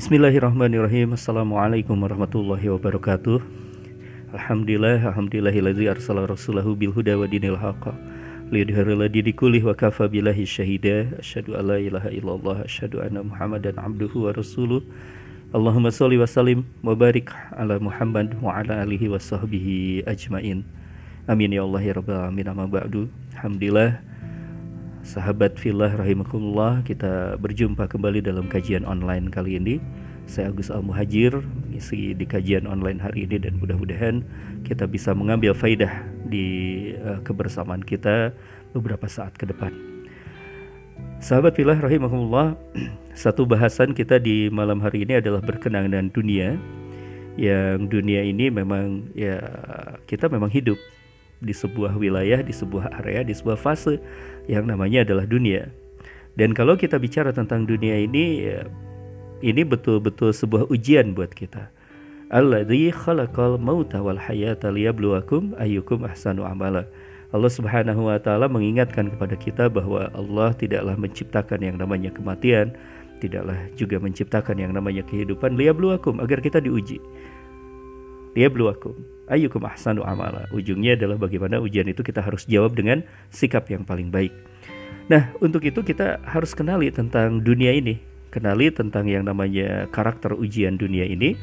Bismillahirrahmanirrahim. Assalamualaikum warahmatullahi wabarakatuh. Alhamdulillah Alhamdulillahilladzi arsala rasulahu bil huda wa dinil haqqa liyudhhirala dini kullih wa kafa billahi syahida. Asyhadu an la ilaha illallah asyhadu anna muhammadan abduhu wa rasuluh. Allahumma sholli wa sallim wa barik ala Muhammad wa ala alihi wa sahbihi ajmain. Amin ya Allah ya rabbal alamin. Amma ba'du. Alhamdulillah Sahabat filah rahimakumullah Kita berjumpa kembali dalam kajian online kali ini. Saya Agus Al-Muhajir Isi di kajian online hari ini Dan mudah-mudahan kita bisa mengambil faidah Di uh, kebersamaan kita Beberapa saat ke depan. Sahabat filah rahimakumullah Satu bahasan kita di malam hari ini adalah berkenaan dengan dunia. Yang dunia ini memang ya kita memang hidup di sebuah wilayah, di sebuah area, di sebuah fase yang namanya adalah dunia. Dan kalau kita bicara tentang dunia ini, ya, ini betul-betul sebuah ujian buat kita. Alladzi khalaqal mauta wal hayata liyabluwakum ayyukum ahsanu amala. Allah Subhanahu wa taala mengingatkan kepada kita bahwa Allah tidaklah menciptakan yang namanya kematian, tidaklah juga menciptakan yang namanya kehidupan liyabluwakum agar kita diuji. Liyabluwakum ayyukum ahsanu amala. Ujungnya adalah bagaimana ujian itu kita harus jawab dengan sikap yang paling baik. Nah, untuk itu kita harus kenali tentang dunia ini, kenali tentang yang namanya karakter ujian dunia ini.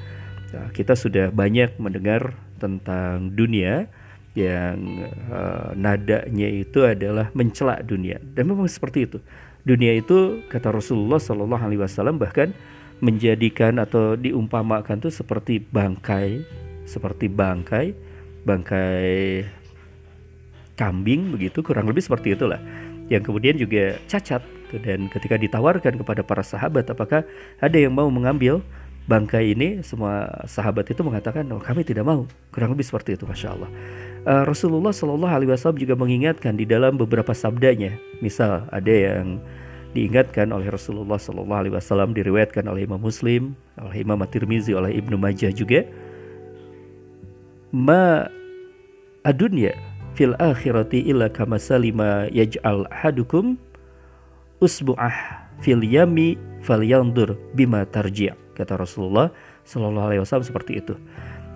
Nah, kita sudah banyak mendengar tentang dunia yang uh, nadanya itu adalah mencela dunia dan memang seperti itu. Dunia itu kata Rasulullah Shallallahu Alaihi Wasallam bahkan menjadikan atau diumpamakan tuh seperti bangkai seperti bangkai bangkai kambing begitu kurang lebih seperti itulah. Yang kemudian juga cacat dan ketika ditawarkan kepada para sahabat apakah ada yang mau mengambil bangkai ini? Semua sahabat itu mengatakan oh kami tidak mau. Kurang lebih seperti itu masya Allah. Uh, Rasulullah Shallallahu Alaihi Wasallam juga mengingatkan di dalam beberapa sabdanya. Misal ada yang diingatkan oleh Rasulullah Shallallahu Alaihi Wasallam diriwayatkan oleh Imam Muslim oleh Imam At-Tirmizi oleh Ibnu Majah juga ma adunya fil akhirati illa kama salima yaj'al hadukum usbu'ah fil yami falyandur bima tarji' kata Rasulullah Shallallahu alaihi wasallam seperti itu.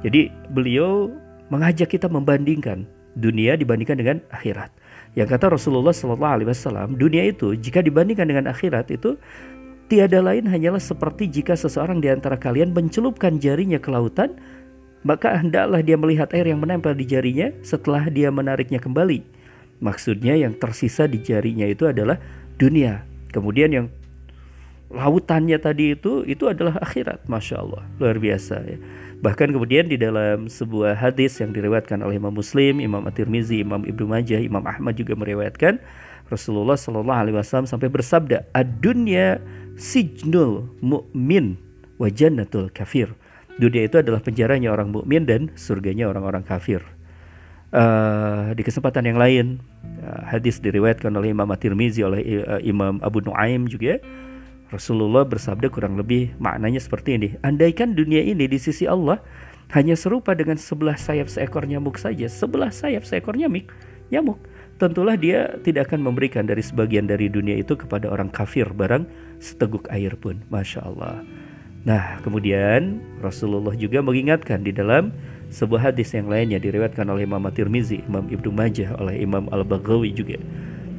Jadi beliau mengajak kita membandingkan dunia dibandingkan dengan akhirat. Yang kata Rasulullah Shallallahu alaihi wasallam, dunia itu jika dibandingkan dengan akhirat itu tiada lain hanyalah seperti jika seseorang di antara kalian mencelupkan jarinya ke lautan maka hendaklah dia melihat air yang menempel di jarinya setelah dia menariknya kembali. Maksudnya yang tersisa di jarinya itu adalah dunia. Kemudian yang lautannya tadi itu itu adalah akhirat, masya Allah, luar biasa ya. Bahkan kemudian di dalam sebuah hadis yang diriwayatkan oleh Imam Muslim, Imam At-Tirmizi, Imam Ibnu Majah, Imam Ahmad juga meriwayatkan Rasulullah Shallallahu Alaihi Wasallam sampai bersabda, "Ad-dunya sijnul mu'min wa kafir." Dunia itu adalah penjaranya orang mukmin dan surganya orang-orang kafir. Uh, di kesempatan yang lain, uh, hadis diriwayatkan oleh Imam At-Tirmizi oleh uh, Imam Abu Nuaim juga. Rasulullah bersabda kurang lebih maknanya seperti ini. Andaikan dunia ini di sisi Allah hanya serupa dengan sebelah sayap seekor nyamuk saja, sebelah sayap seekor nyamuk, nyamuk, tentulah dia tidak akan memberikan dari sebagian dari dunia itu kepada orang kafir barang seteguk air pun. Masya Allah. Nah, kemudian Rasulullah juga mengingatkan di dalam sebuah hadis yang lainnya diriwayatkan oleh Imam At-Tirmizi, Imam Ibnu Majah, oleh Imam Al-Baghawi juga.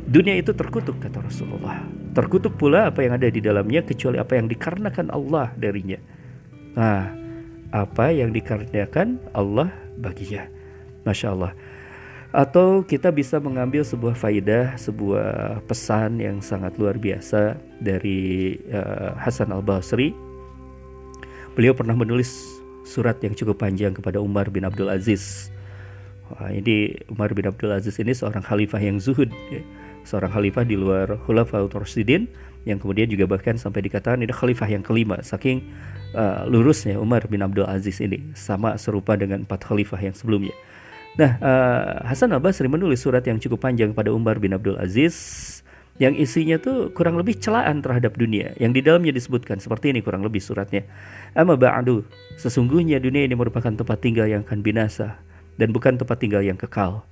Dunia itu terkutuk kata Rasulullah. Terkutuk pula apa yang ada di dalamnya kecuali apa yang dikarenakan Allah darinya. Nah, apa yang dikarenakan Allah baginya. Masya Allah. Atau kita bisa mengambil sebuah faidah, sebuah pesan yang sangat luar biasa dari uh, Hasan Al-Basri Beliau pernah menulis surat yang cukup panjang kepada Umar bin Abdul Aziz. Wah, ini Umar bin Abdul Aziz ini seorang khalifah yang zuhud, ya. seorang khalifah di luar Khulafaul Rasyidin yang kemudian juga bahkan sampai dikatakan ini khalifah yang kelima saking uh, lurusnya Umar bin Abdul Aziz ini sama serupa dengan empat khalifah yang sebelumnya. Nah, uh, Hasan Al Basri menulis surat yang cukup panjang kepada Umar bin Abdul Aziz yang isinya tuh kurang lebih celaan terhadap dunia yang di dalamnya disebutkan seperti ini kurang lebih suratnya amma ba'du sesungguhnya dunia ini merupakan tempat tinggal yang akan binasa dan bukan tempat tinggal yang kekal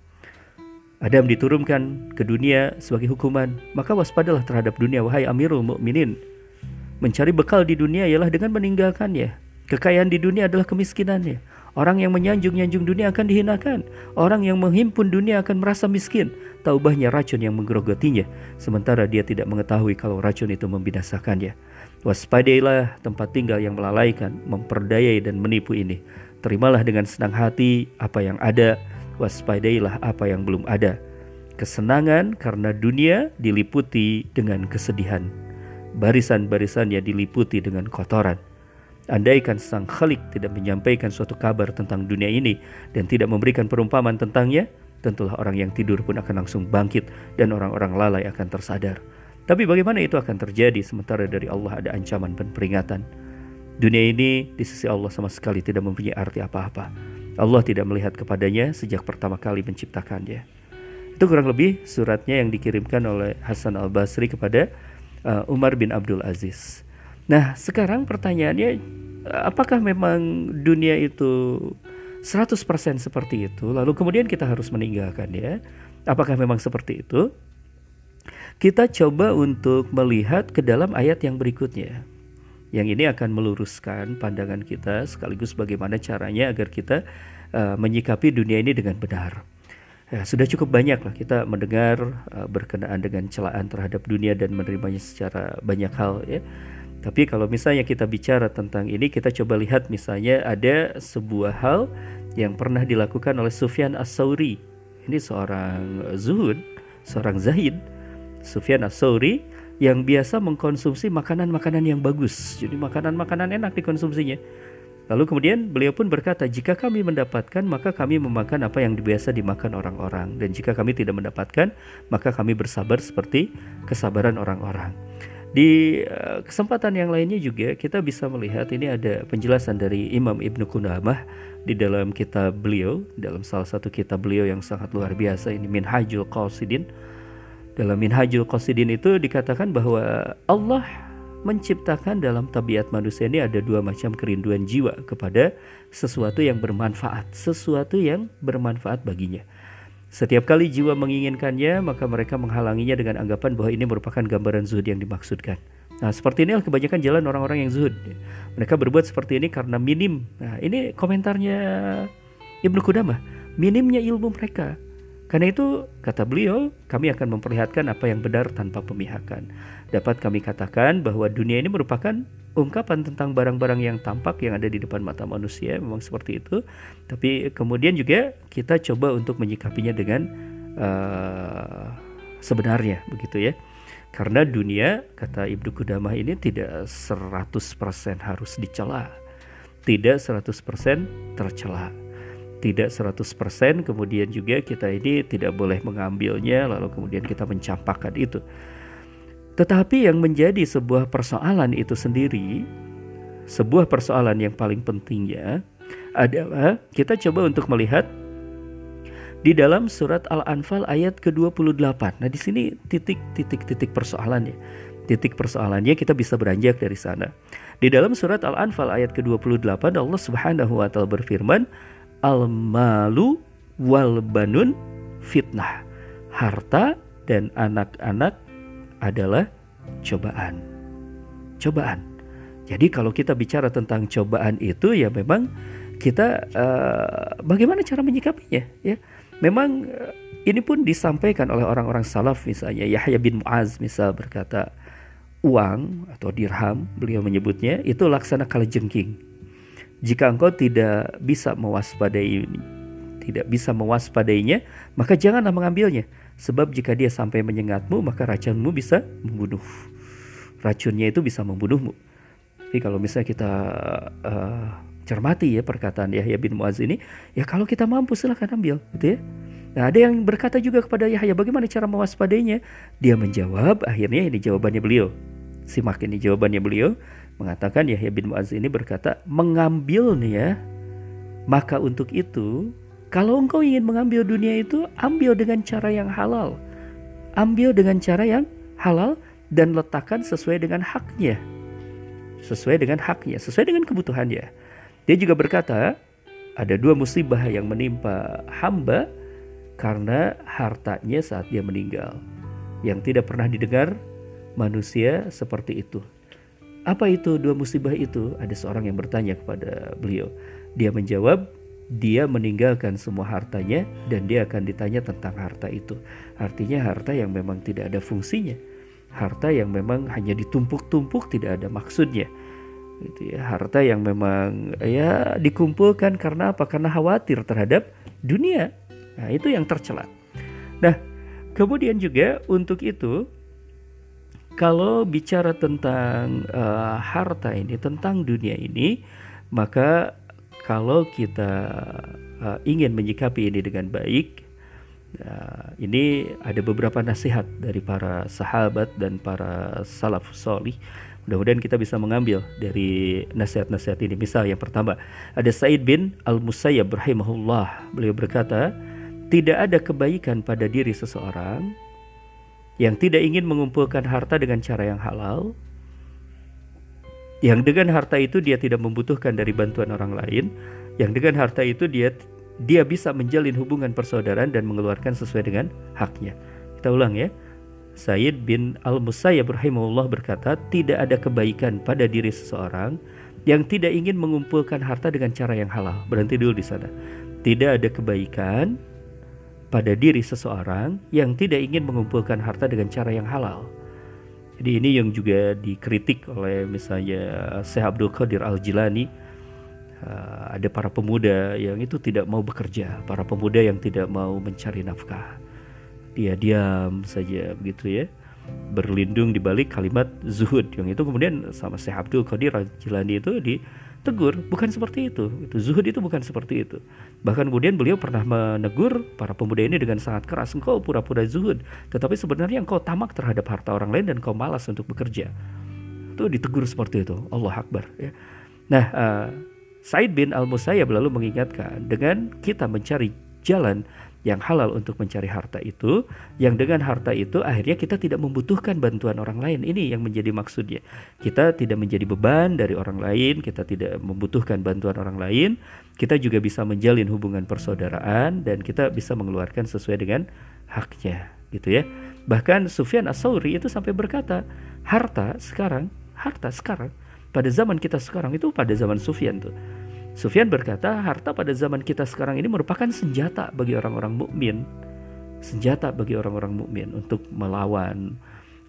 Adam diturunkan ke dunia sebagai hukuman maka waspadalah terhadap dunia wahai amirul mukminin Mencari bekal di dunia ialah dengan meninggalkannya. Kekayaan di dunia adalah kemiskinannya. Orang yang menyanjung-nyanjung dunia akan dihinakan. Orang yang menghimpun dunia akan merasa miskin. Taubahnya racun yang menggerogotinya. Sementara dia tidak mengetahui kalau racun itu membinasakannya. Waspadailah tempat tinggal yang melalaikan, memperdayai dan menipu ini. Terimalah dengan senang hati apa yang ada. Waspadailah apa yang belum ada. Kesenangan karena dunia diliputi dengan kesedihan barisan-barisannya diliputi dengan kotoran. Andaikan sang khalik tidak menyampaikan suatu kabar tentang dunia ini dan tidak memberikan perumpamaan tentangnya, tentulah orang yang tidur pun akan langsung bangkit dan orang-orang lalai akan tersadar. Tapi bagaimana itu akan terjadi sementara dari Allah ada ancaman dan peringatan? Dunia ini di sisi Allah sama sekali tidak mempunyai arti apa-apa. Allah tidak melihat kepadanya sejak pertama kali menciptakannya. Itu kurang lebih suratnya yang dikirimkan oleh Hasan al-Basri kepada uh, Umar bin Abdul Aziz. Nah, sekarang pertanyaannya apakah memang dunia itu 100% seperti itu lalu kemudian kita harus meninggalkan ya? Apakah memang seperti itu? Kita coba untuk melihat ke dalam ayat yang berikutnya. Yang ini akan meluruskan pandangan kita sekaligus bagaimana caranya agar kita uh, menyikapi dunia ini dengan benar. Ya, sudah cukup banyak lah kita mendengar uh, berkenaan dengan celaan terhadap dunia dan menerimanya secara banyak hal ya. Tapi kalau misalnya kita bicara tentang ini, kita coba lihat misalnya ada sebuah hal yang pernah dilakukan oleh Sufyan As-Sauri. Ini seorang zuhud, seorang zahid. Sufyan As-Sauri yang biasa mengkonsumsi makanan-makanan yang bagus. Jadi makanan-makanan enak dikonsumsinya. Lalu kemudian beliau pun berkata, jika kami mendapatkan maka kami memakan apa yang biasa dimakan orang-orang dan jika kami tidak mendapatkan maka kami bersabar seperti kesabaran orang-orang. Di uh, kesempatan yang lainnya juga kita bisa melihat ini ada penjelasan dari Imam Ibnu Qudamah di dalam kitab beliau, dalam salah satu kitab beliau yang sangat luar biasa ini Minhajul Qasidin. Dalam Minhajul Qasidin itu dikatakan bahwa Allah menciptakan dalam tabiat manusia ini ada dua macam kerinduan jiwa kepada sesuatu yang bermanfaat, sesuatu yang bermanfaat baginya. Setiap kali jiwa menginginkannya, maka mereka menghalanginya dengan anggapan bahwa ini merupakan gambaran zuhud yang dimaksudkan. Nah, seperti inilah kebanyakan jalan orang-orang yang zuhud. Mereka berbuat seperti ini karena minim. Nah, ini komentarnya Ibnu Qudamah. Minimnya ilmu mereka. Karena itu, kata beliau, kami akan memperlihatkan apa yang benar tanpa pemihakan. Dapat kami katakan bahwa dunia ini merupakan ungkapan tentang barang-barang yang tampak yang ada di depan mata manusia, memang seperti itu. Tapi kemudian juga kita coba untuk menyikapinya dengan uh, sebenarnya, begitu ya. Karena dunia, kata Ibnu Kudamah ini tidak 100% harus dicela. Tidak 100% tercela tidak 100% kemudian juga kita ini tidak boleh mengambilnya lalu kemudian kita mencampakkan itu. Tetapi yang menjadi sebuah persoalan itu sendiri, sebuah persoalan yang paling pentingnya adalah kita coba untuk melihat di dalam surat Al-Anfal ayat ke-28. Nah, di sini titik-titik-titik persoalannya. Titik persoalannya kita bisa beranjak dari sana. Di dalam surat Al-Anfal ayat ke-28 Allah Subhanahu wa taala berfirman, al-malu wal banun fitnah. Harta dan anak-anak adalah cobaan. Cobaan. Jadi kalau kita bicara tentang cobaan itu ya memang kita uh, bagaimana cara menyikapinya ya. Memang uh, ini pun disampaikan oleh orang-orang salaf misalnya Yahya bin Muaz misal berkata uang atau dirham beliau menyebutnya itu laksana kalajengking jika engkau tidak bisa mewaspadai tidak bisa mewaspadainya, maka janganlah mengambilnya. Sebab jika dia sampai menyengatmu, maka racunmu bisa membunuh. Racunnya itu bisa membunuhmu. Tapi kalau misalnya kita uh, cermati ya perkataan Yahya bin Muaz ini, ya kalau kita mampu silahkan ambil, gitu ya. Nah, ada yang berkata juga kepada Yahya, bagaimana cara mewaspadainya? Dia menjawab, akhirnya ini jawabannya beliau. Simak ini jawabannya beliau mengatakan Yahya bin Muaz ini berkata mengambil nih ya maka untuk itu kalau engkau ingin mengambil dunia itu ambil dengan cara yang halal. Ambil dengan cara yang halal dan letakkan sesuai dengan haknya. Sesuai dengan haknya sesuai dengan kebutuhannya. Dia juga berkata ada dua musibah yang menimpa hamba karena hartanya saat dia meninggal. Yang tidak pernah didengar manusia seperti itu. Apa itu dua musibah itu? Ada seorang yang bertanya kepada beliau. Dia menjawab, dia meninggalkan semua hartanya dan dia akan ditanya tentang harta itu. Artinya harta yang memang tidak ada fungsinya. Harta yang memang hanya ditumpuk-tumpuk tidak ada maksudnya. Gitu ya. Harta yang memang ya dikumpulkan karena apa? Karena khawatir terhadap dunia. Nah, itu yang tercela. Nah, kemudian juga untuk itu kalau bicara tentang uh, harta ini, tentang dunia ini, maka kalau kita uh, ingin menyikapi ini dengan baik, uh, ini ada beberapa nasihat dari para sahabat dan para salaf solih. Mudah-mudahan kita bisa mengambil dari nasihat-nasihat ini. Misal yang pertama, ada Said bin Al-Musayyab rahimahullah. Beliau berkata, tidak ada kebaikan pada diri seseorang yang tidak ingin mengumpulkan harta dengan cara yang halal, yang dengan harta itu dia tidak membutuhkan dari bantuan orang lain, yang dengan harta itu dia dia bisa menjalin hubungan persaudaraan dan mengeluarkan sesuai dengan haknya. Kita ulang ya. Sayyid bin Al-Musayyab rahimahullah berkata, tidak ada kebaikan pada diri seseorang yang tidak ingin mengumpulkan harta dengan cara yang halal. Berhenti dulu di sana. Tidak ada kebaikan pada diri seseorang yang tidak ingin mengumpulkan harta dengan cara yang halal. Jadi ini yang juga dikritik oleh misalnya Syekh Abdul Qadir Al-Jilani. Uh, ada para pemuda yang itu tidak mau bekerja, para pemuda yang tidak mau mencari nafkah. Dia diam saja begitu ya berlindung di balik kalimat zuhud yang itu kemudian sama Syekh Abdul Qadir Al-Jilani itu di tegur bukan seperti itu. Itu zuhud itu bukan seperti itu. Bahkan kemudian beliau pernah menegur para pemuda ini dengan sangat keras engkau pura-pura zuhud tetapi sebenarnya engkau tamak terhadap harta orang lain dan kau malas untuk bekerja. Itu ditegur seperti itu. Allah Akbar ya. Nah uh, Said bin Al Musayyab lalu mengingatkan dengan kita mencari jalan yang halal untuk mencari harta itu, yang dengan harta itu akhirnya kita tidak membutuhkan bantuan orang lain. Ini yang menjadi maksudnya. Kita tidak menjadi beban dari orang lain, kita tidak membutuhkan bantuan orang lain, kita juga bisa menjalin hubungan persaudaraan dan kita bisa mengeluarkan sesuai dengan haknya, gitu ya. Bahkan Sufyan As-Sauri itu sampai berkata, harta sekarang, harta sekarang pada zaman kita sekarang itu pada zaman Sufyan tuh Sufyan berkata, harta pada zaman kita sekarang ini merupakan senjata bagi orang-orang mukmin, senjata bagi orang-orang mukmin untuk melawan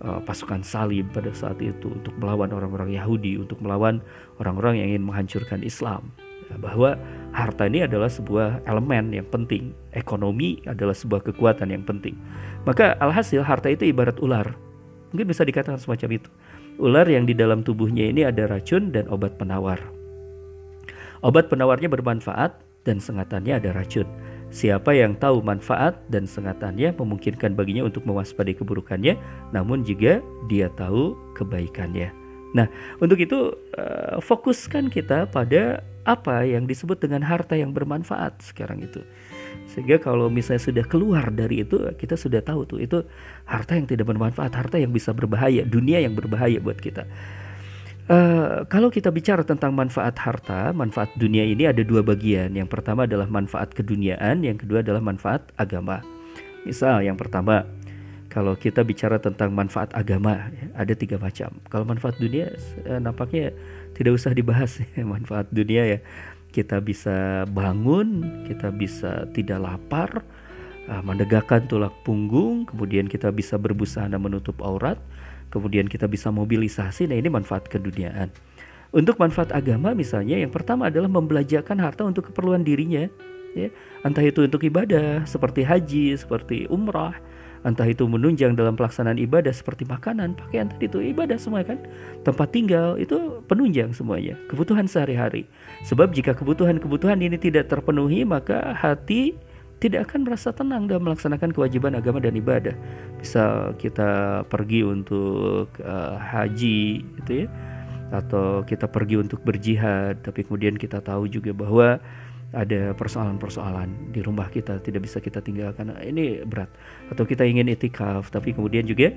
uh, pasukan salib pada saat itu, untuk melawan orang-orang Yahudi, untuk melawan orang-orang yang ingin menghancurkan Islam. Ya, bahwa harta ini adalah sebuah elemen yang penting, ekonomi adalah sebuah kekuatan yang penting. Maka alhasil harta itu ibarat ular. Mungkin bisa dikatakan semacam itu. Ular yang di dalam tubuhnya ini ada racun dan obat penawar. Obat penawarnya bermanfaat dan sengatannya ada racun. Siapa yang tahu manfaat dan sengatannya memungkinkan baginya untuk mewaspadai keburukannya, namun juga dia tahu kebaikannya. Nah, untuk itu uh, fokuskan kita pada apa yang disebut dengan harta yang bermanfaat sekarang itu. Sehingga kalau misalnya sudah keluar dari itu, kita sudah tahu tuh itu harta yang tidak bermanfaat, harta yang bisa berbahaya, dunia yang berbahaya buat kita. Uh, kalau kita bicara tentang manfaat harta, manfaat dunia ini ada dua bagian. Yang pertama adalah manfaat keduniaan, yang kedua adalah manfaat agama. Misal yang pertama, kalau kita bicara tentang manfaat agama, ya, ada tiga macam. Kalau manfaat dunia, eh, nampaknya tidak usah dibahas ya, manfaat dunia ya. Kita bisa bangun, kita bisa tidak lapar, uh, menegakkan tulang punggung, kemudian kita bisa berbusana menutup aurat, kemudian kita bisa mobilisasi. Nah, ini manfaat keduniaan. Untuk manfaat agama misalnya yang pertama adalah membelajarkan harta untuk keperluan dirinya, ya. Entah itu untuk ibadah seperti haji, seperti umrah, entah itu menunjang dalam pelaksanaan ibadah seperti makanan, pakaian tadi itu ibadah semua kan. Tempat tinggal itu penunjang semuanya, kebutuhan sehari-hari. Sebab jika kebutuhan-kebutuhan ini tidak terpenuhi, maka hati tidak akan merasa tenang dalam melaksanakan kewajiban agama dan ibadah. Bisa kita pergi untuk uh, haji gitu ya. Atau kita pergi untuk berjihad tapi kemudian kita tahu juga bahwa ada persoalan-persoalan di rumah kita tidak bisa kita tinggalkan. Ini berat. Atau kita ingin itikaf tapi kemudian juga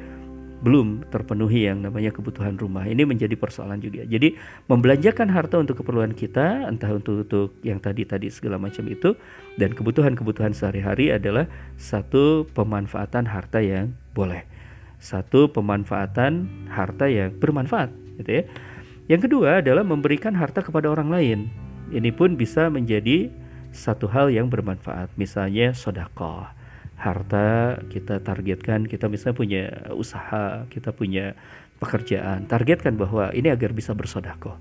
belum terpenuhi yang namanya kebutuhan rumah. Ini menjadi persoalan juga. Jadi membelanjakan harta untuk keperluan kita, entah untuk untuk yang tadi-tadi segala macam itu dan kebutuhan-kebutuhan sehari-hari adalah satu pemanfaatan harta yang boleh. Satu pemanfaatan harta yang bermanfaat, gitu ya. Yang kedua adalah memberikan harta kepada orang lain. Ini pun bisa menjadi satu hal yang bermanfaat. Misalnya sodakoh. Harta kita targetkan, kita misalnya punya usaha, kita punya pekerjaan. Targetkan bahwa ini agar bisa bersodakoh.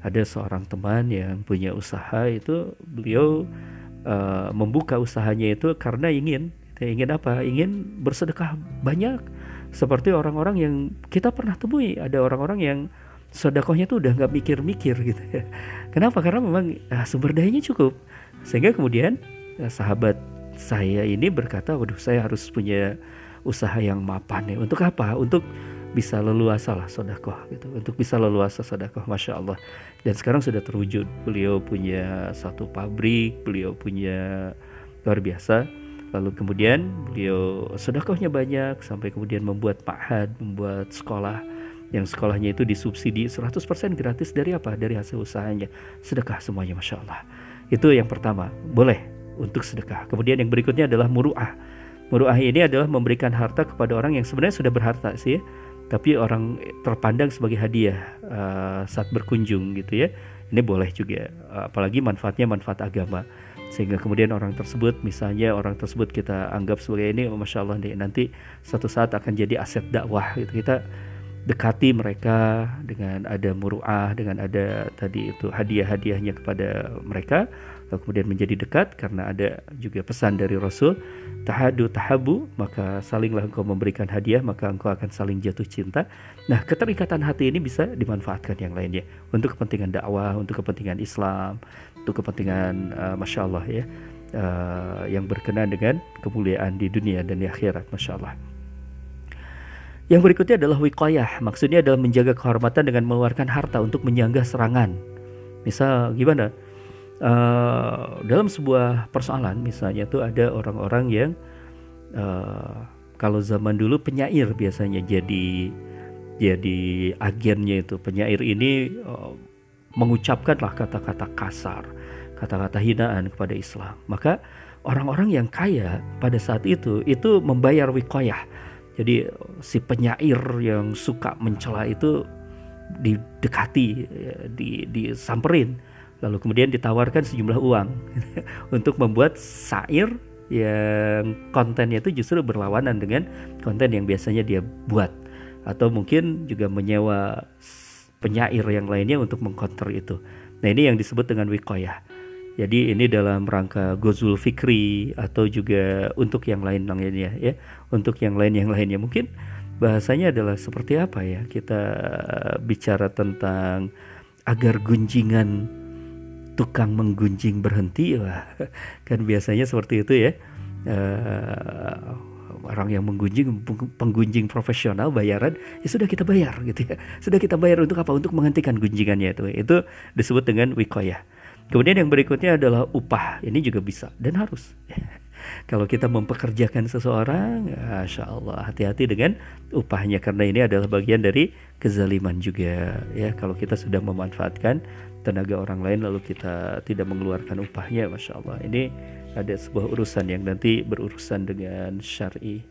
Ada seorang teman yang punya usaha itu beliau uh, membuka usahanya itu karena ingin ingin apa? Ingin bersedekah banyak seperti orang-orang yang kita pernah temui. Ada orang-orang yang sodakohnya tuh udah nggak mikir-mikir gitu ya. Kenapa? Karena memang ah, sumber dayanya cukup. Sehingga kemudian ya, sahabat saya ini berkata, waduh saya harus punya usaha yang mapan ya. Untuk apa? Untuk bisa leluasa lah sodakoh gitu. Untuk bisa leluasa sodakoh, masya Allah. Dan sekarang sudah terwujud. Beliau punya satu pabrik, beliau punya luar biasa. Lalu kemudian beliau sodakohnya banyak sampai kemudian membuat ma'had, membuat sekolah yang sekolahnya itu disubsidi 100% gratis dari apa? Dari hasil usahanya. Sedekah semuanya Masya Allah. Itu yang pertama, boleh untuk sedekah. Kemudian yang berikutnya adalah muru'ah. Muru'ah ini adalah memberikan harta kepada orang yang sebenarnya sudah berharta sih. Tapi orang terpandang sebagai hadiah uh, saat berkunjung gitu ya. Ini boleh juga, apalagi manfaatnya manfaat agama sehingga kemudian orang tersebut misalnya orang tersebut kita anggap sebagai ini oh, masya Allah nih nanti satu saat akan jadi aset dakwah gitu kita dekati mereka dengan ada muruah dengan ada tadi itu hadiah-hadiahnya kepada mereka lalu kemudian menjadi dekat karena ada juga pesan dari Rasul tahadu tahabu maka salinglah engkau memberikan hadiah maka engkau akan saling jatuh cinta nah keterikatan hati ini bisa dimanfaatkan yang lainnya untuk kepentingan dakwah untuk kepentingan Islam untuk kepentingan uh, masya Allah ya uh, yang berkenaan dengan kemuliaan di dunia dan di akhirat masya Allah yang berikutnya adalah wiqayah. Maksudnya adalah menjaga kehormatan dengan mengeluarkan harta untuk menyanggah serangan. Misal gimana? Uh, dalam sebuah persoalan misalnya tuh ada orang-orang yang uh, kalau zaman dulu penyair biasanya jadi jadi agennya itu. Penyair ini uh, mengucapkanlah kata-kata kasar, kata-kata hinaan kepada Islam. Maka orang-orang yang kaya pada saat itu itu membayar wiqayah jadi si penyair yang suka mencela itu didekati, di disamperin, lalu kemudian ditawarkan sejumlah uang untuk membuat syair yang kontennya itu justru berlawanan dengan konten yang biasanya dia buat atau mungkin juga menyewa penyair yang lainnya untuk mengkonter itu. Nah ini yang disebut dengan wikoyah. Jadi ini dalam rangka Gozul Fikri atau juga untuk yang lain lainnya ya, untuk yang lain yang lainnya mungkin bahasanya adalah seperti apa ya kita bicara tentang agar gunjingan tukang menggunjing berhenti wah kan biasanya seperti itu ya. Uh, orang yang menggunjing penggunjing profesional bayaran ya sudah kita bayar gitu ya. Sudah kita bayar untuk apa? Untuk menghentikan gunjingannya itu. Itu disebut dengan wikoyah. Kemudian yang berikutnya adalah upah. Ini juga bisa dan harus. Kalau kita mempekerjakan seseorang, Masya Allah, hati-hati dengan upahnya karena ini adalah bagian dari kezaliman juga. Ya, kalau kita sudah memanfaatkan tenaga orang lain lalu kita tidak mengeluarkan upahnya, Masya Allah. Ini ada sebuah urusan yang nanti berurusan dengan syari.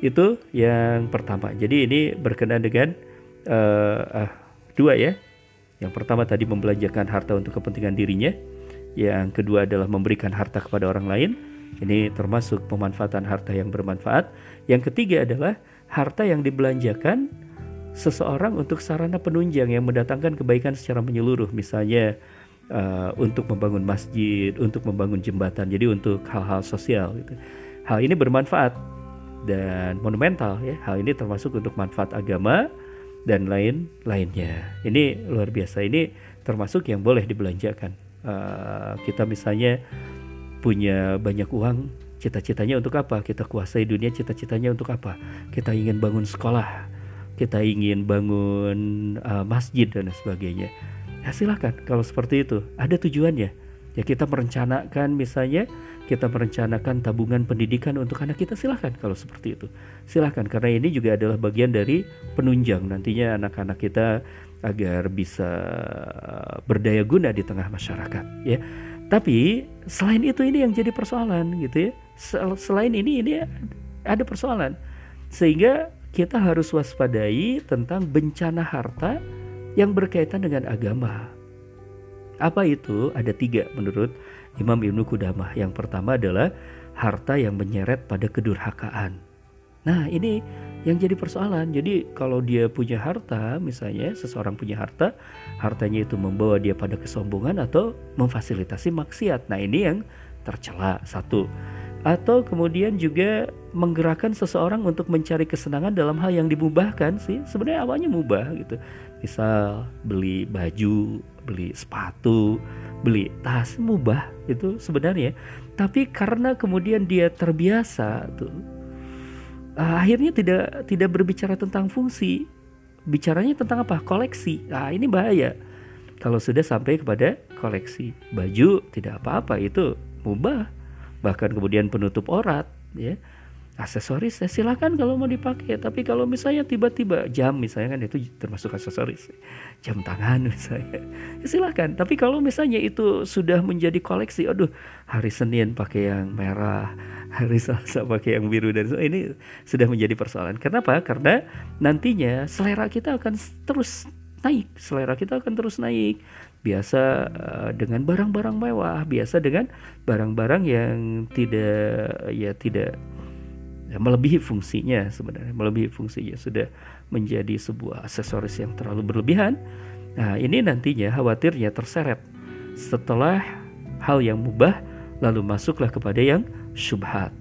Itu yang pertama. Jadi ini berkenaan dengan uh, uh, dua ya, yang pertama tadi membelanjakan harta untuk kepentingan dirinya. Yang kedua adalah memberikan harta kepada orang lain. Ini termasuk pemanfaatan harta yang bermanfaat. Yang ketiga adalah harta yang dibelanjakan seseorang untuk sarana penunjang yang mendatangkan kebaikan secara menyeluruh. Misalnya uh, untuk membangun masjid, untuk membangun jembatan. Jadi untuk hal-hal sosial. Gitu. Hal ini bermanfaat dan monumental ya. Hal ini termasuk untuk manfaat agama, dan lain-lainnya. Ini luar biasa. Ini termasuk yang boleh dibelanjakan. Uh, kita misalnya punya banyak uang, cita-citanya untuk apa? Kita kuasai dunia, cita-citanya untuk apa? Kita ingin bangun sekolah, kita ingin bangun uh, masjid dan sebagainya. Ya silahkan kalau seperti itu, ada tujuannya. Ya kita merencanakan misalnya kita merencanakan tabungan pendidikan untuk anak kita silahkan kalau seperti itu silahkan karena ini juga adalah bagian dari penunjang nantinya anak-anak kita agar bisa berdaya guna di tengah masyarakat ya tapi selain itu ini yang jadi persoalan gitu ya selain ini ini ada persoalan sehingga kita harus waspadai tentang bencana harta yang berkaitan dengan agama. Apa itu? Ada tiga menurut Imam Ibnu Kudamah. Yang pertama adalah harta yang menyeret pada kedurhakaan. Nah ini yang jadi persoalan. Jadi kalau dia punya harta, misalnya seseorang punya harta, hartanya itu membawa dia pada kesombongan atau memfasilitasi maksiat. Nah ini yang tercela satu. Atau kemudian juga menggerakkan seseorang untuk mencari kesenangan dalam hal yang dimubahkan sih. Sebenarnya awalnya mubah gitu. Misal beli baju, beli sepatu, beli tas mubah itu sebenarnya. Tapi karena kemudian dia terbiasa tuh uh, akhirnya tidak tidak berbicara tentang fungsi, bicaranya tentang apa? Koleksi. Nah, ini bahaya. Kalau sudah sampai kepada koleksi baju tidak apa-apa itu mubah. Bahkan kemudian penutup orat ya aksesoris ya silakan kalau mau dipakai. Tapi kalau misalnya tiba-tiba jam misalnya kan itu termasuk aksesoris. Jam tangan misalnya. Ya silakan. Tapi kalau misalnya itu sudah menjadi koleksi aduh hari Senin pakai yang merah hari Selasa pakai yang biru dan so, ini sudah menjadi persoalan. Kenapa? Karena nantinya selera kita akan terus naik. Selera kita akan terus naik. Biasa uh, dengan barang-barang mewah biasa dengan barang-barang yang tidak ya tidak ya, melebihi fungsinya sebenarnya. Melebihi fungsinya sudah menjadi sebuah aksesoris yang terlalu berlebihan. Nah ini nantinya khawatirnya terseret. Setelah hal yang mubah lalu masuklah kepada yang syubhat.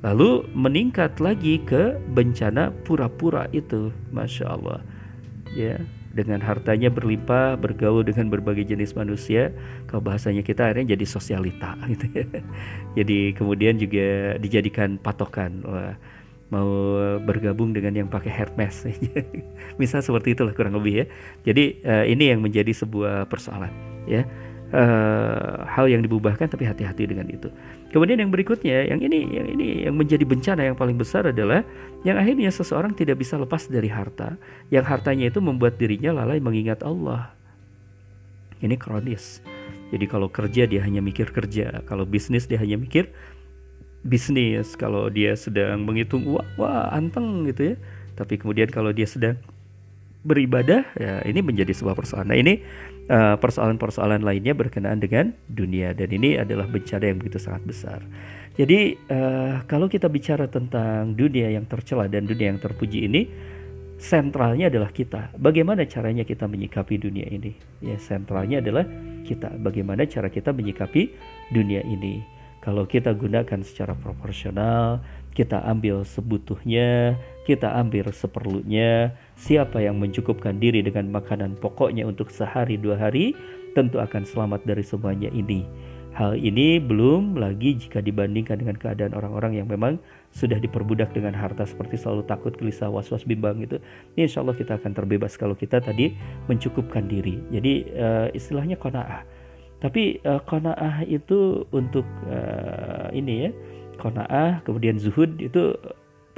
Lalu meningkat lagi ke bencana pura-pura itu. Masya Allah. Ya dengan hartanya berlimpah, bergaul dengan berbagai jenis manusia. Kalau bahasanya kita akhirnya jadi sosialita gitu ya. Jadi kemudian juga dijadikan patokan. Wah, mau bergabung dengan yang pakai Hermes. Misal seperti itulah kurang lebih ya. Jadi uh, ini yang menjadi sebuah persoalan ya uh, hal yang dibubarkan tapi hati-hati dengan itu. Kemudian yang berikutnya, yang ini yang ini yang menjadi bencana yang paling besar adalah yang akhirnya seseorang tidak bisa lepas dari harta, yang hartanya itu membuat dirinya lalai mengingat Allah. Ini kronis. Jadi kalau kerja dia hanya mikir kerja, kalau bisnis dia hanya mikir bisnis, kalau dia sedang menghitung uang, wah anteng gitu ya. Tapi kemudian kalau dia sedang beribadah, ya ini menjadi sebuah persoalan. Nah ini eh, persoalan-persoalan lainnya berkenaan dengan dunia dan ini adalah bencana yang begitu sangat besar. Jadi uh, kalau kita bicara tentang dunia yang tercela dan dunia yang terpuji ini, sentralnya adalah kita. Bagaimana caranya kita menyikapi dunia ini? Ya sentralnya adalah kita. Bagaimana cara kita menyikapi dunia ini? Kalau kita gunakan secara proporsional, kita ambil sebutuhnya, kita ambil seperlunya. Siapa yang mencukupkan diri dengan makanan pokoknya untuk sehari dua hari, tentu akan selamat dari semuanya ini. Hal ini belum lagi jika dibandingkan dengan keadaan orang-orang yang memang sudah diperbudak dengan harta seperti selalu takut, gelisah, was-was, bimbang itu. Ini insya Allah kita akan terbebas kalau kita tadi mencukupkan diri. Jadi uh, istilahnya kona'ah. Tapi uh, kona'ah itu untuk uh, ini ya, kona'ah kemudian zuhud itu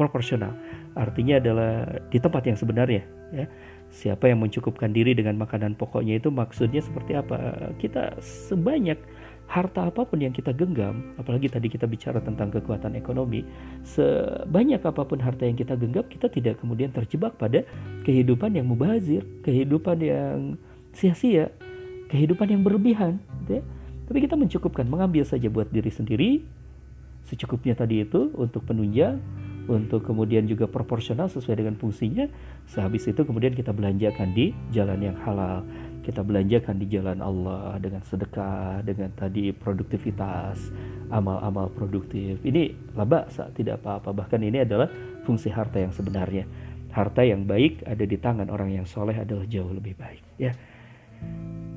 proporsional. Artinya adalah di tempat yang sebenarnya ya. Siapa yang mencukupkan diri dengan makanan pokoknya itu maksudnya seperti apa? Kita sebanyak harta apa pun yang kita genggam, apalagi tadi kita bicara tentang kekuatan ekonomi, sebanyak apa pun harta yang kita genggam, kita tidak kemudian terjebak pada kehidupan yang mubazir, kehidupan yang sia-sia, kehidupan yang berlebihan. Ya. Tapi kita mencukupkan, mengambil saja buat diri sendiri, secukupnya tadi itu untuk penunjang, untuk kemudian juga proporsional sesuai dengan fungsinya. Sehabis itu kemudian kita belanjakan di jalan yang halal. Kita belanjakan di jalan Allah dengan sedekah, dengan tadi produktivitas, amal-amal produktif. Ini laba tidak apa-apa. Bahkan ini adalah fungsi harta yang sebenarnya. Harta yang baik ada di tangan orang yang soleh adalah jauh lebih baik. Ya.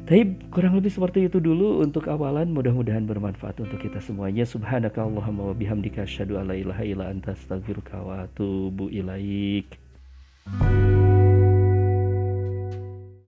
Tapi kurang lebih seperti itu dulu untuk awalan mudah-mudahan bermanfaat untuk kita semuanya. Subhanaka Allahumma wa bihamdika asyhadu an la ilaha illa anta astaghfiruka wa atubu ilaik.